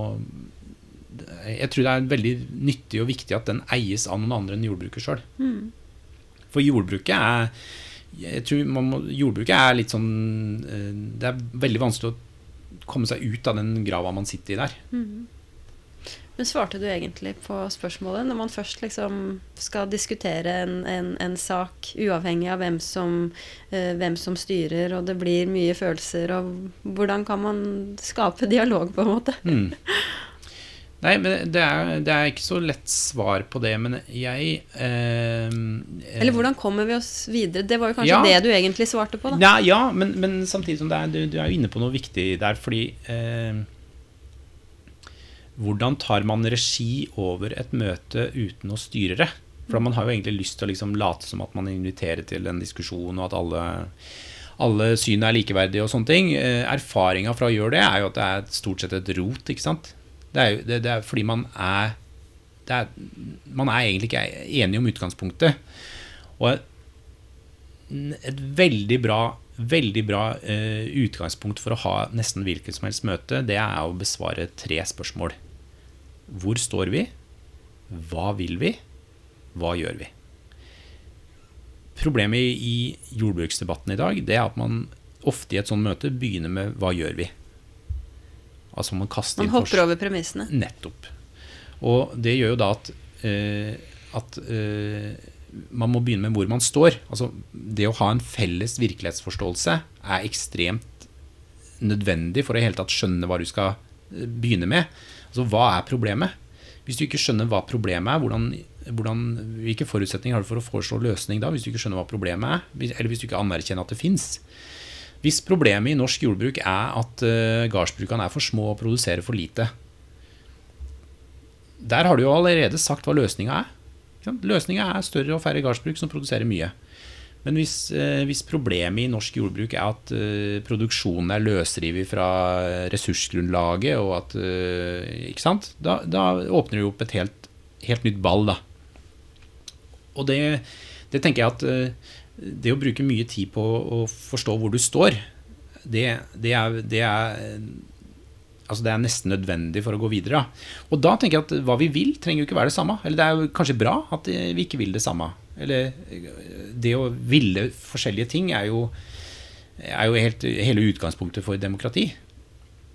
Jeg tror det er veldig nyttig og viktig at den eies av noen andre enn jordbruket sjøl. For jordbruket er jeg tror man må, Jordbruket er litt sånn eh, Det er veldig vanskelig å komme seg ut av den grava man sitter i der. Men svarte du egentlig på spørsmålet når man først liksom skal diskutere en, en, en sak, uavhengig av hvem som, eh, hvem som styrer, og det blir mye følelser, og hvordan kan man skape dialog, på en måte? Mm. Nei, men det er, det er ikke så lett svar på det, men jeg eh, Eller hvordan kommer vi oss videre? Det var jo kanskje Ja. det du egentlig svarte på, da. Ja, ja, men, men samtidig som det er, du, du er jo inne på noe viktig der, fordi eh, Hvordan tar man regi over et møte uten å styre det? For man har jo egentlig lyst til å liksom late som at man inviterer til en diskusjon, og at alle, alle syn er likeverdige og sånne ting. Eh, Erfaringa fra å gjøre det er jo at det er stort sett et rot, ikke sant. Det er, jo, det, det er fordi man er, er Man er egentlig ikke enig om utgangspunktet. Og et veldig bra, veldig bra eh, utgangspunkt for å ha nesten hvilket som helst møte, det er å besvare tre spørsmål. Hvor står vi? Hva vil vi? Hva gjør vi? Problemet i, jordbruksdebatten i dag, det er at man ofte i et sånt møte begynner med 'hva gjør vi'? Altså man kaster Man hopper over premissene. Nettopp. Og det gjør jo da at, eh, at eh, man må begynne med hvor man står. Altså, det å ha en felles virkelighetsforståelse er ekstremt nødvendig for å hele tatt skjønne hva du skal eh, begynne med. Altså, hva er problemet? Hvis du ikke skjønner hva problemet er, hvordan, hvordan, hvilke forutsetninger har du for å foreslå løsning da, hvis du ikke skjønner hva problemet er? Eller hvis du ikke anerkjenner at det fins? Hvis problemet i norsk jordbruk er at uh, gardsbrukene er for små og produserer for lite, der har du jo allerede sagt hva løsninga er. Løsninga er større og færre gardsbruk som produserer mye. Men hvis, eh, hvis problemet i norsk jordbruk er at eh, produksjonen er løsrevet fra ressursgrunnlaget, og at eh, Ikke sant? Da, da åpner du opp et helt, helt nytt ball, da. Og det, det tenker jeg at eh, det å bruke mye tid på å forstå hvor du står, det, det, er, det er Altså Det er nesten nødvendig for å gå videre. Og da tenker jeg at hva vi vil, trenger jo ikke være det samme. Eller det er jo kanskje bra at eh, vi ikke vil det samme. Eller eh, det å ville forskjellige ting er jo, er jo helt, hele utgangspunktet for demokrati.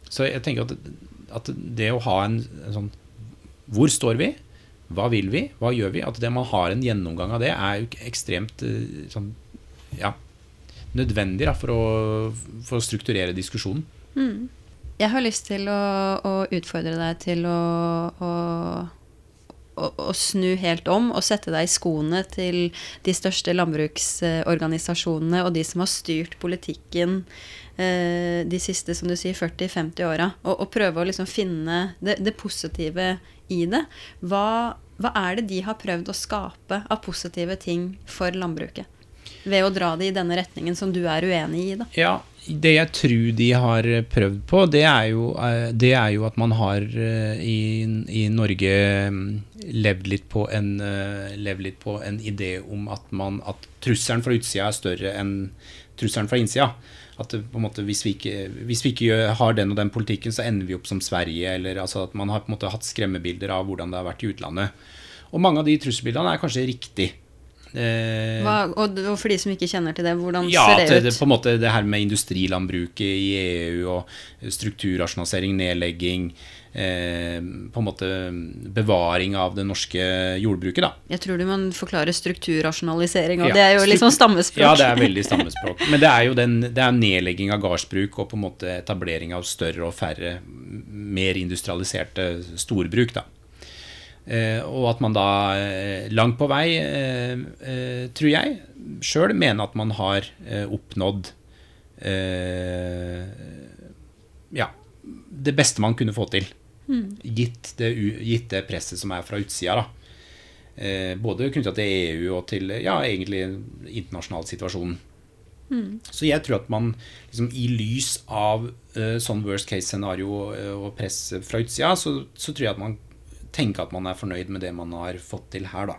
Så jeg tenker at, at det å ha en, en sånn Hvor står vi? Hva vil vi? Hva gjør vi? At det man har en gjennomgang av det, er jo ekstremt eh, sånn, ja, nødvendig da, for, å, for, å, strukturere diskusjonen. Mm. Jeg har lyst til å, å utfordre deg til å, å, å, snu helt om og sette deg i skoene til de største landbruksorganisasjonene og de som har styrt politikken eh, de siste som du sier, 40-50 åra, og, og, prøve å liksom finne det, det, positive i det. Hva, hva er det de har prøvd å skape av positive ting for landbruket? Ved å dra det i denne retningen som du er uenig i, da. Ja, det jeg tror de har prøvd på, det er jo, eh, det er jo at man har eh, i, i, Norge mm, levd litt, en, eh, levd litt på en idé om at, man, at trusselen fra utsida er større enn trusselen fra innsida. At måte, hvis, vi ikke, hvis vi ikke har den og den politikken, så ender vi opp som Sverige. eller altså At man har på en måte hatt skremmebilder av hvordan det har vært i utlandet. Og mange av de trusselbildene er kanskje riktig. Eh, Hva, og, og, for de som ikke kjenner til det, hvordan ja, ser det ut? Det, på en måte det her med industrilandbruket i EU og strukturrasjonalisering, nedlegging eh, På en måte bevaring av det norske jordbruket, da. Jeg tror du må forklare strukturrasjonalisering, og ja, det er jo sånn stammespråk. Ja, det er veldig stammespråk. Men det er jo den, det er nedlegging av gardsbruk og på en måte etablering av større og færre, mer industrialiserte storbruk, da. Eh, og at man da eh, langt på vei, eh, tror jeg, sjøl mener at man har oppnådd ja, det beste man kunne få til. Mm. Gitt, det, gitt, det, presset som er fra utsida. da. både knytta til EU og til ja, egentlig internasjonal situasjon. Mm. Så jeg tror at man liksom, i lys av uh, sånn worst case scenario og press fra utsida, så, så, tror jeg at man tenke at man er fornøyd med det man har fått til her, da.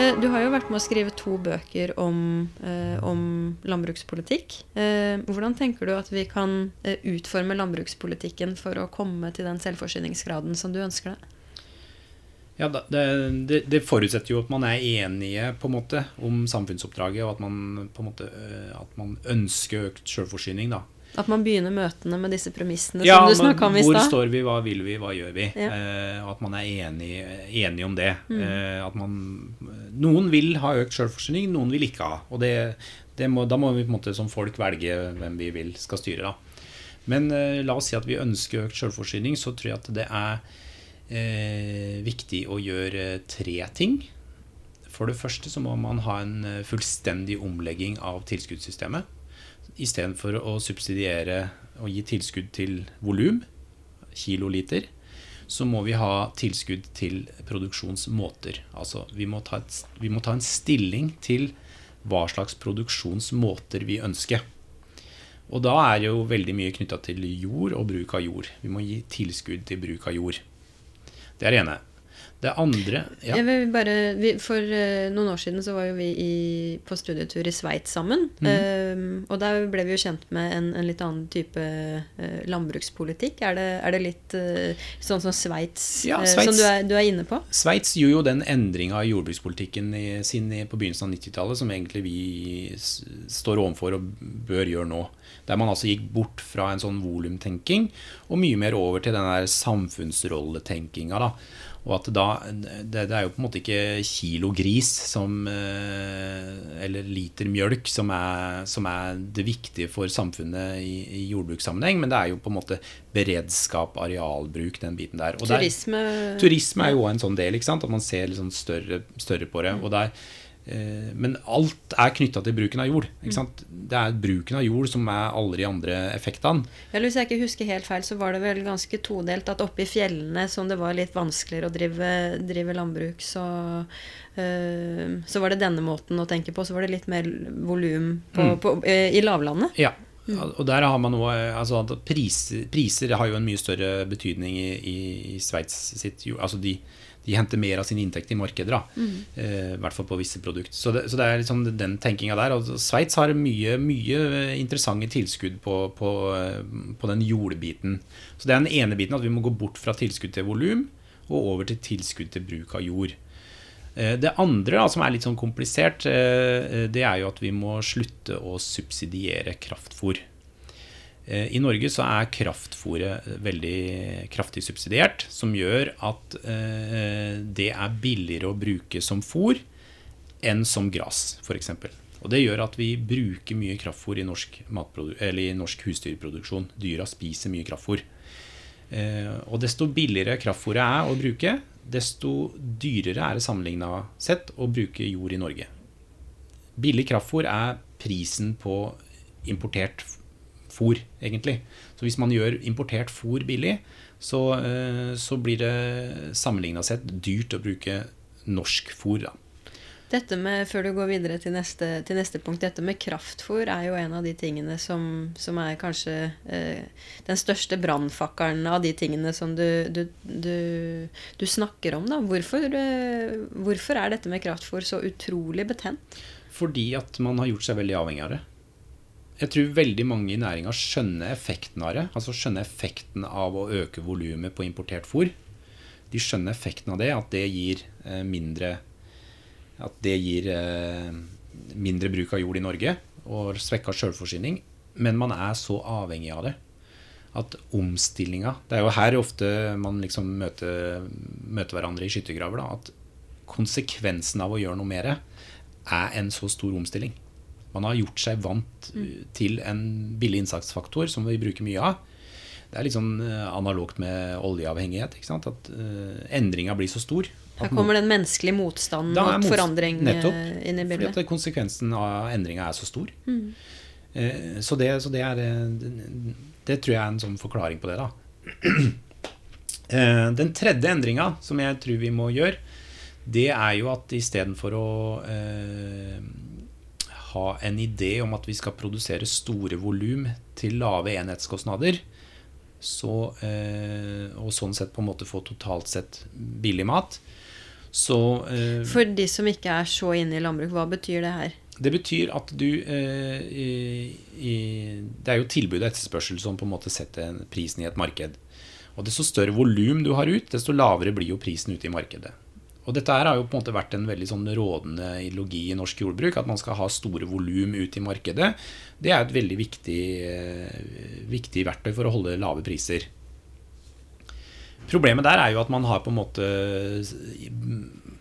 Eh, du har jo vært med å skrive to bøker om, eh, om landbrukspolitikk. Eh, hvordan tenker du at vi kan utforme landbrukspolitikken for å komme til den selvforsyningsgraden som du ønsker deg? Ja, det, det, det, forutsetter jo at man er enige på en måte om samfunnsoppdraget, og at man, på en måte, at man ønsker økt selvforsyning. da. At man begynner møtene med disse premissene ja, som du snakka om i stad. Hvor står vi, hva vil vi, hva gjør vi? Ja. Eh, at man er enig, enig om det. Mm. Eh, at man Noen vil ha økt selvforsyning, noen vil ikke ha. Og det, det må, da må vi på en måte som folk velge hvem vi vil skal styre. da. Men eh, la oss si at vi ønsker økt selvforsyning, så tror jeg at det er eh, viktig å gjøre tre ting. For det første så må man ha en eh, fullstendig omlegging av tilskuddssystemet istedenfor å subsidiere og gi tilskudd til volum, kiloliter, så må vi ha tilskudd til produksjonsmåter. Altså vi må, et, vi må ta, en stilling til hva slags produksjonsmåter vi ønsker. Og da er jo veldig mye knytta til jord og bruk av jord. Vi må gi tilskudd til bruk av jord. Det er det ene. Det andre ja. bare, vi, For uh, noen år siden så var jo vi i, på studietur i Sveits sammen. Mm. Um, og der ble vi jo kjent med en, en litt annen type uh, landbrukspolitikk. Er det, er det litt uh, sånn som Sveits, ja, som du er, du er, inne på? Sveits gjorde jo den endringa i jordbrukspolitikken i, sin på begynnelsen av 90-tallet som egentlig vi står overfor og bør gjøre nå. Der man altså gikk bort fra en sånn volumtenking og mye mer over til den der samfunnsrolletenkinga. da og at da det, det, er jo på en måte ikke kilo gris som, eh, eller liter mjølk som er, som er, det viktige for samfunnet i, i, jordbrukssammenheng, men det er jo på en måte beredskap, arealbruk, den biten der. Og turisme. Der, turisme er jo en sånn del, ikke sant? at man ser liksom større, større på det. og der men alt er knytta til bruken av jord. Det er bruken av jord som er alle de andre effektene. Ja, hvis jeg ikke husker helt feil, så var det vel ganske todelt at oppe i fjellene, som det var litt vanskeligere å drive, drive landbruk, så, øh, så var det denne måten å tenke på. Så var det litt mer volum mm. uh, i lavlandet. Ja. Mm. Og der har man noe, altså priser, priser, har jo en mye større betydning i, i, i Sveits sitt altså de, de henter mer av sin inntekt i markeder. Mm. Eh, I hvert fall på visse produkter. Så så det er liksom den tenkinga der. Og Sveits har mye, mye interessante tilskudd på, på, på, den jordbiten. Så det er den ene biten, at vi må gå bort fra tilskudd til volum og over til tilskudd til bruk av jord. Eh, det andre, som er litt sånn komplisert, eh, det er jo at vi må slutte å subsidiere kraftfôr. Eh, I Norge så er kraftfôret veldig kraftig subsidiert, som gjør at eh, det er billigere å bruke som fôr enn som gras, f.eks. Og Det gjør at vi bruker mye kraftfôr i norsk, i norsk husdyrproduksjon. Dyra spiser mye kraftfôr. Eh, og desto billigere kraftfôret er å bruke, desto dyrere er det sammenligna sett å bruke jord i Norge. Billig kraftfôr er prisen på importert fôr, egentlig. Så hvis man gjør importert fôr billig, så, eh, så blir det sammenligna sett dyrt å bruke norsk fôr. Da. Dette med, Før du går videre til neste, til neste punkt, dette med kraftfôr er jo en av de tingene som, som er kanskje eh, den største brannfakkelen av de tingene som du, du, du, du snakker om. da. Hvorfor, eh, hvorfor er dette med kraftfôr så utrolig betent? Fordi at man har gjort seg veldig avhengig av det. Jeg tror veldig mange i næringa skjønner effekten av det. Altså skjønner effekten av å øke volumet på importert fôr. De skjønner effekten av det, at det gir eh, mindre At det gir eh, mindre bruk av jord i Norge og svekka sjølforsyning. Men man er så avhengig av det at omstillinga Det er jo her ofte man liksom møter, møter hverandre i skyttergraver. At konsekvensen av å gjøre noe mer er en så stor omstilling. Man har gjort seg vant mm. til en billig innsatsfaktor som vi bruker mye av. Det er litt sånn eh, analogt med oljeavhengighet. At uh, endringa blir så stor. Her kommer den menneskelige motstanden mot forandring eh, nettopp, inn i bildet. Fordi at konsekvensen av endringa er så stor. Mm. Uh, så, det, så det, er det, det, tror jeg er en sånn forklaring på det, da. uh, den tredje endringa som jeg tror vi må gjøre, det er jo at istedenfor å ha en idé om at vi skal produsere store volum til lave enhetskostnader, så, eh, og sånn sett på en måte få totalt sett billig mat, så eh, For de som ikke er så inne i landbruk, hva betyr det her? Det betyr at du eh, Det er jo tilbud og etterspørsel som på en måte setter prisen i et marked. Og Desto større volum du har ut, desto lavere blir jo prisen ute i markedet. Og dette her har jo på en måte vært en veldig sånn rådende ideologi i norsk jordbruk. At man skal ha store volum ut i markedet. Det er et veldig viktig, eh, viktig verktøy for å holde lave priser. Problemet der er jo at man har på en måte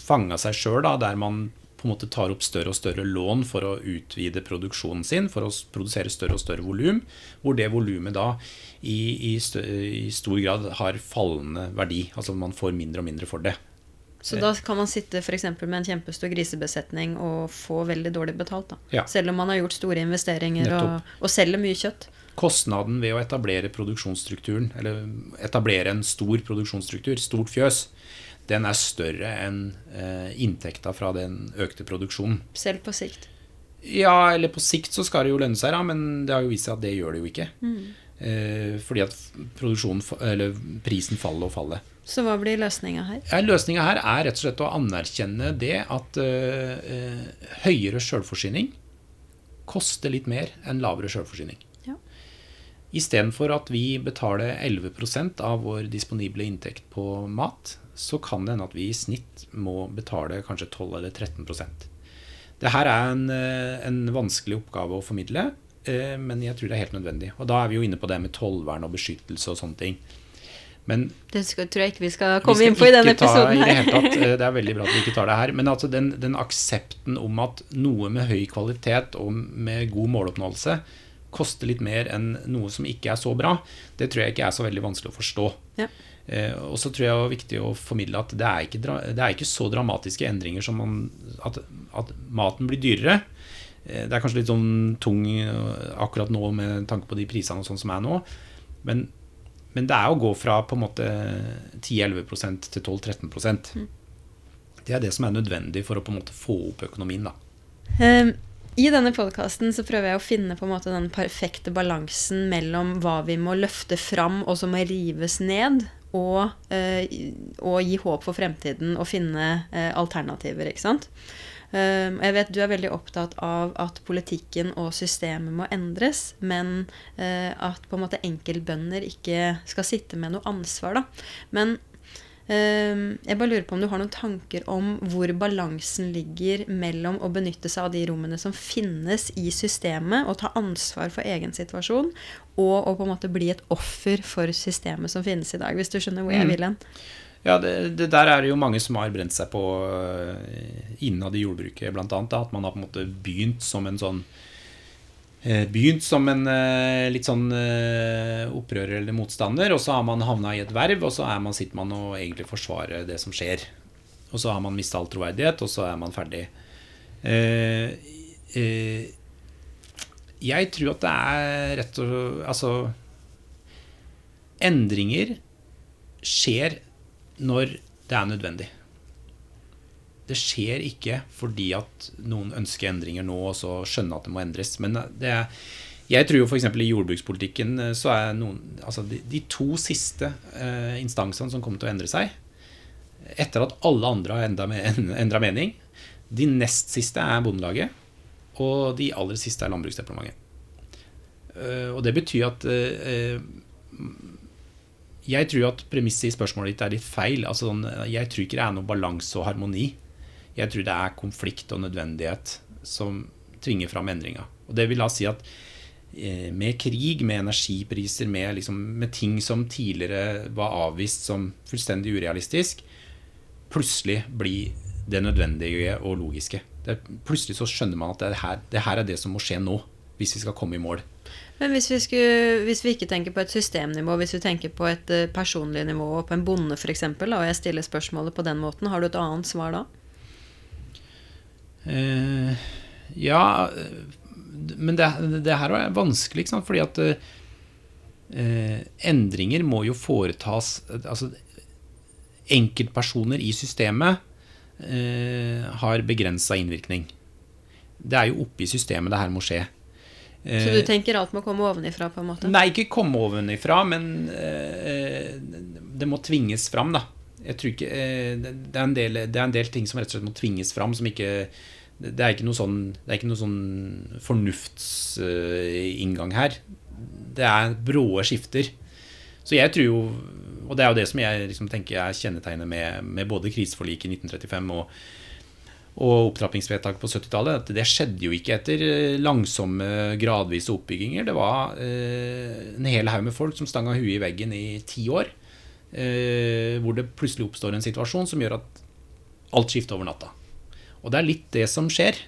fanga seg sjøl, der man på en måte tar opp større og større lån for å utvide produksjonen sin, for å produsere større og større volum, hvor det volumet da i, i, i, stor grad har fallende verdi. Altså man får mindre og mindre for det. Så da kan man sitte f.eks. med en kjempestor grisebesetning og få veldig dårlig betalt. Ja. Selv om man har gjort store investeringer og, og, selger mye kjøtt. Kostnaden ved å etablere produksjonsstrukturen, eller etablere en stor produksjonsstruktur, stort fjøs, den er større enn eh, inntekta fra den økte produksjonen. Selv på sikt? Ja, eller på sikt så skal det jo lønne seg, da, men det har jo vist seg at det gjør det jo ikke. Mm. Eh, fordi at prisen faller og faller. Så hva blir løsninga her? Ja, løsninga her er rett og slett å anerkjenne det at uh, høyere sjølforsyning koster litt mer enn lavere sjølforsyning. Ja. Istedenfor at vi betaler 11% av vår disponible inntekt på mat, så kan det hende at vi i snitt må betale kanskje 12 eller 13% Det her er en, eh, en vanskelig oppgave å formidle, men jeg tror det er helt nødvendig. Og da er vi jo inne på det med tollvern og beskyttelse og sånne ting. Men det skal, tror jeg ikke vi skal komme vi skal inn på i denne episoden. her. Det, tatt, eh, det er veldig bra at vi ikke tar det her. Men altså den, den, aksepten om at noe med høy kvalitet og med god måloppnåelse koster litt mer enn noe som ikke er så bra, det tror jeg ikke er så veldig vanskelig å forstå. Ja. Eh, og så tror jeg det er viktig å formidle at det er ikke, det er ikke så dramatiske endringer som man, at, at maten blir dyrere. Eh, det er kanskje litt sånn tung eh, akkurat nå med tanke på de prisene og sånn som er nå. Men men det er å gå fra på en måte 10-11 til 12-13 mm. Det er det som er nødvendig for å på en måte få opp økonomien. da. Um, I denne podkasten prøver jeg å finne på en måte den perfekte balansen mellom hva vi må løfte fram, og som må rives ned, og, og gi håp for fremtiden og finne alternativer. ikke sant? Ehm, jeg vet du er veldig opptatt av at politikken og systemet må endres, men eh, at på en måte enkeltbønder ikke skal sitte med noe ansvar. Da. Men Ehm, jeg bare lurer på om du har noen tanker om hvor balansen ligger mellom å benytte seg av de rommene som finnes i systemet, og ta ansvar for egen situasjon, og å på en måte bli et offer for systemet som finnes i dag, hvis du skjønner hvor jeg Mm. vil hen. Ja, det, det der er det jo mange som har brent seg på eh, innad i jordbruket, annet. At man har på en måte begynt som en sånn eh, Begynt som en eh, litt sånn opprører eller motstander, og så har man havna i et verv, og så man, sitter man og egentlig forsvarer det som skjer. Og så har man mista all troverdighet, og så er man ferdig. Jeg tror at det er rett og Altså Endringer skjer når det er nødvendig. Det skjer ikke fordi at noen ønsker endringer nå og så skjønner at det må endres. Men det er, jeg tror jo f.eks. i jordbrukspolitikken eh, så er noen Altså de, de to siste eh, instansene som kommer til å endre seg, etter at alle andre har endra mening De nest siste er Bondelaget, og de aller siste er Landbruksdepartementet. Uh, og det betyr at eh, jeg tror at premisset i spørsmålet ditt er litt feil. Altså, sånn, jeg tror ikke det er noe balanse og harmoni. Jeg tror det er konflikt og nødvendighet som tvinger fram endringa. Og det vil da si at eh, med krig, med energipriser, med, liksom, med ting som tidligere var avvist som fullstendig urealistisk, plutselig blir det nødvendige og logiske. Det, plutselig så skjønner man at det her, det her er det som må skje nå, hvis vi skal komme i mål. Men hvis vi, skulle, hvis vi ikke tenker på et systemnivå, hvis vi tenker på et uh, personlig nivå, på en bonde f.eks., og jeg stiller spørsmålet på den måten, har du et annet svar da? Eh, ja, men det, det her er vanskelig, ikke sant? fordi at eh, endringer må jo foretas Altså, enkeltpersoner i systemet eh, har begrensa innvirkning. Det er jo oppe i systemet det her må skje. Så du tenker alt må komme ovenifra, på en måte? Nei, ikke komme ovenifra, men eh, det må tvinges fram, da. Ikke eh, det, er en del, det er en del ting som rett og slett må tvinges fram, som ikke Det er ikke noe sånn, det ikke noe sånn fornuftsinngang her. Det er bråe skifter. Så jeg tror jo Og det er jo det som jeg liksom tenker er kjennetegnet med, med både kriseforliket i 1935 og og opptrappingsvedtak på 70-tallet. Det skjedde jo ikke etter langsomme, gradvise oppbygginger. Det var eh, en hel haug med folk som stanga huet i veggen i ti år. Eh, hvor det plutselig oppstår en situasjon som gjør at alt skifter over natta. Og det er litt det som skjer,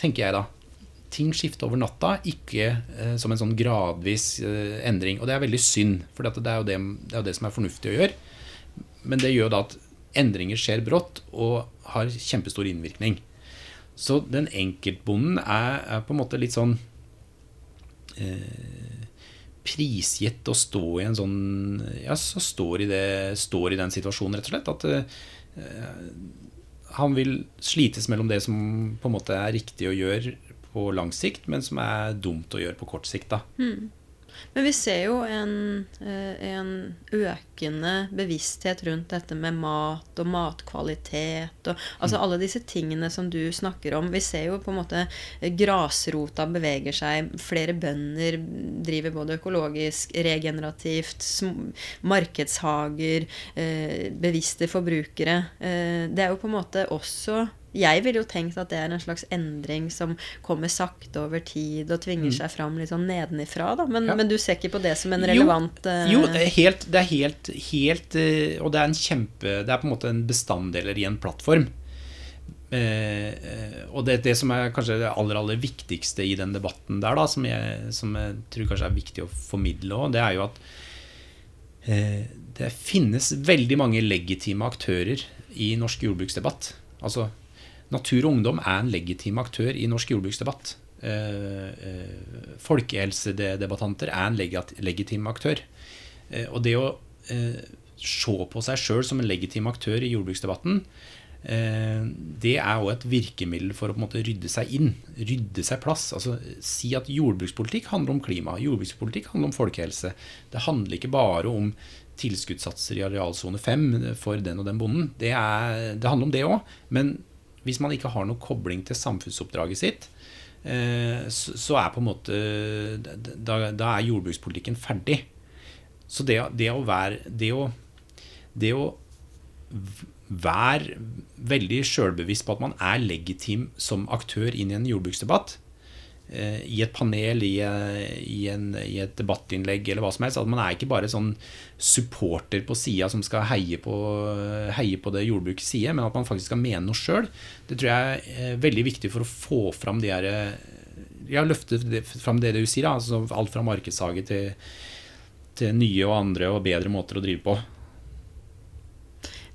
tenker jeg da. Ting skifter over natta, ikke eh, som en sånn gradvis eh, endring. Og det er veldig synd, for det, det er jo det som er fornuftig å gjøre. Men det gjør da at endringer skjer brått og har kjempestor innvirkning. Så den enkeltbonden er, er på en måte litt sånn eh, prisgitt å stå i en sånn Ja, så står i, det, står i den situasjonen, rett og slett. At eh, han vil slites mellom det som på en måte er riktig å gjøre på lang sikt, men som er dumt å gjøre på kort sikt. da. Mm. Men vi ser jo en, en, økende bevissthet rundt dette med mat og matkvalitet og altså alle disse tingene som du snakker om. Vi ser jo på en måte grasrota beveger seg. Flere bønder driver både økologisk, regenerativt, markedshager, bevisste forbrukere. Det er jo på en måte også jeg ville jo tenkt at det er en slags endring som kommer sakte over tid og tvinger seg fram litt sånn nedenifra, da. Men, ja. men, du ser ikke på det som en relevant Jo, jo det er helt, det er helt, helt Og det er en kjempe Det er på en måte en bestanddeler i en plattform. Eh, og det, det som er kanskje det aller, aller viktigste i den debatten der, da, som jeg, som jeg tror kanskje er viktig å formidle òg, det er jo at eh, det finnes veldig mange legitime aktører i norsk jordbruksdebatt. Altså Natur og Ungdom er en legitim aktør i norsk jordbruksdebatt. Eh, eh, folkehelsedebattanter er en legitim aktør. Eh, og det å se på seg sjøl som en legitim aktør i jordbruksdebatten, det er òg et virkemiddel for å på en måte rydde seg inn. Rydde seg plass. Altså Si at jordbrukspolitikk handler om klima. Jordbrukspolitikk handler om folkehelse. Det handler ikke bare om tilskuddssatser i arealsone 5 for den og den bonden. Det, er, det handler om det òg. Men hvis man ikke har noen kobling til samfunnsoppdraget sitt, så er på en måte Da, da er jordbrukspolitikken ferdig. Så det, det, å være Det å, det å være veldig sjølbevisst på at man er legitim som aktør inn i en jordbruksdebatt. Eh, I et panel, i, eh, i, en, i, et debattinnlegg eller hva som helst. At man er ikke bare sånn supporter på sida som skal heie på, heie på det jordbrukets side, men at man faktisk skal mene noe sjøl. Det tror jeg er veldig viktig for å få fram de her Ja, løfte fram det du sier. Altså alt fra markedshage til, til nye og andre og bedre måter å drive på.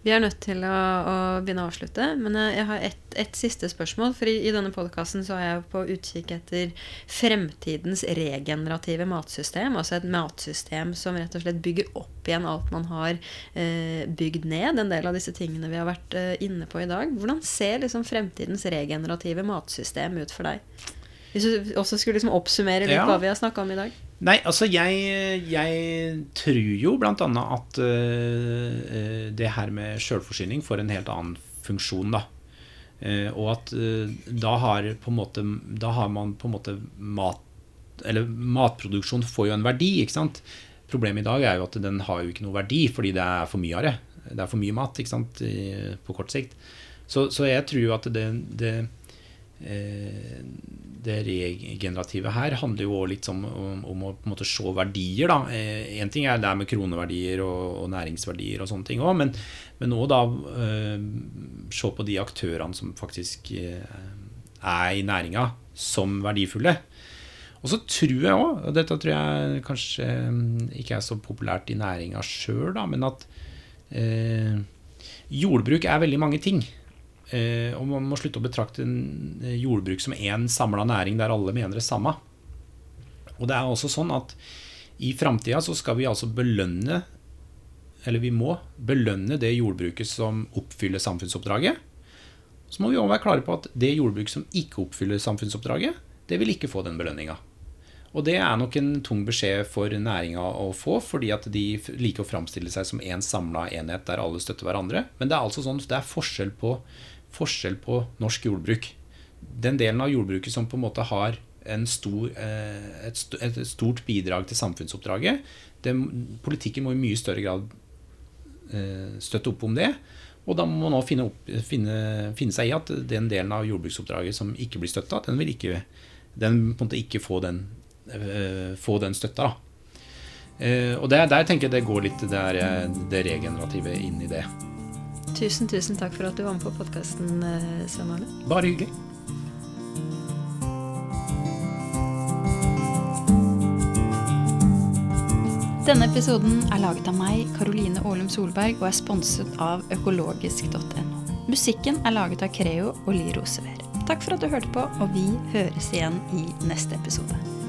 Vi er nødt til å, å begynne å avslutte, men jeg har ett et siste spørsmål. For i, i denne podkasten er jeg på utkikk etter fremtidens regenerative matsystem. Altså et matsystem som rett og slett bygger opp igjen alt man har eh, bygd ned. En del av disse tingene vi har vært eh, inne på i dag. Hvordan ser liksom fremtidens regenerative matsystem ut for deg? Hvis du også skulle liksom oppsummere litt ja. hva vi har snakka om i dag. Nei, altså jeg, jeg tror jo bl.a. at uh, det her med sjølforsyning får en helt annen funksjon, da. Uh, og at uh, da har måte Da har man på en måte mat Eller matproduksjon får jo en verdi, ikke sant. Problemet i dag er jo at den har jo ikke noe verdi fordi det er for mye av det. Det er for mye mat ikke sant, I, på kort sikt. Så, så, jeg tror jo at det, det det regenerative her handler jo litt om, om, om, å på en måte se verdier. da. Én eh, ting er det med kroneverdier og, og, næringsverdier og sånne ting òg, men, men også da eh, se på de aktørene som faktisk eh, er i næringa, som verdifulle. Og så tror jeg òg, og dette tror jeg kanskje ikke er så populært i næringa sjøl, men at eh, jordbruk er veldig mange ting. Eh, og man må slutte å betrakte eh, jordbruk som én samla næring der alle mener det samme. Og det er også sånn at i framtida så skal vi altså belønne eller vi må belønne det jordbruket som oppfyller samfunnsoppdraget. Så må vi òg være klare på at det jordbruket som ikke oppfyller samfunnsoppdraget, det vil ikke få den belønninga. Og det er nok en tung beskjed for næringa å få, fordi at de liker å framstille seg som én en samla enhet der alle støtter hverandre. Men det er altså sånn, det er forskjell på forskjell på norsk jordbruk. Den delen av jordbruket som på en måte har stor, eh, et, stort bidrag til samfunnsoppdraget, det, politikken må i mye større grad eh, støtte opp om det. Og da må man nå finne, opp, finne, finne, seg i at den delen av jordbruksoppdraget som ikke blir støtta, den vil ikke, den på en måte ikke få den, uh, få den støtta. Og der, der, tenker jeg det går litt det, det regenerative inn i det. Tusen, tusen takk for at du var med på podkasten, eh, Svein Arne. Bare hyggelig. Denne episoden er laget av meg, Karoline Aalum Solberg, og er sponset av økologisk.no. Musikken er laget av Creo og Ly Rosever. Takk for at du hørte på, og vi høres igjen i neste episode.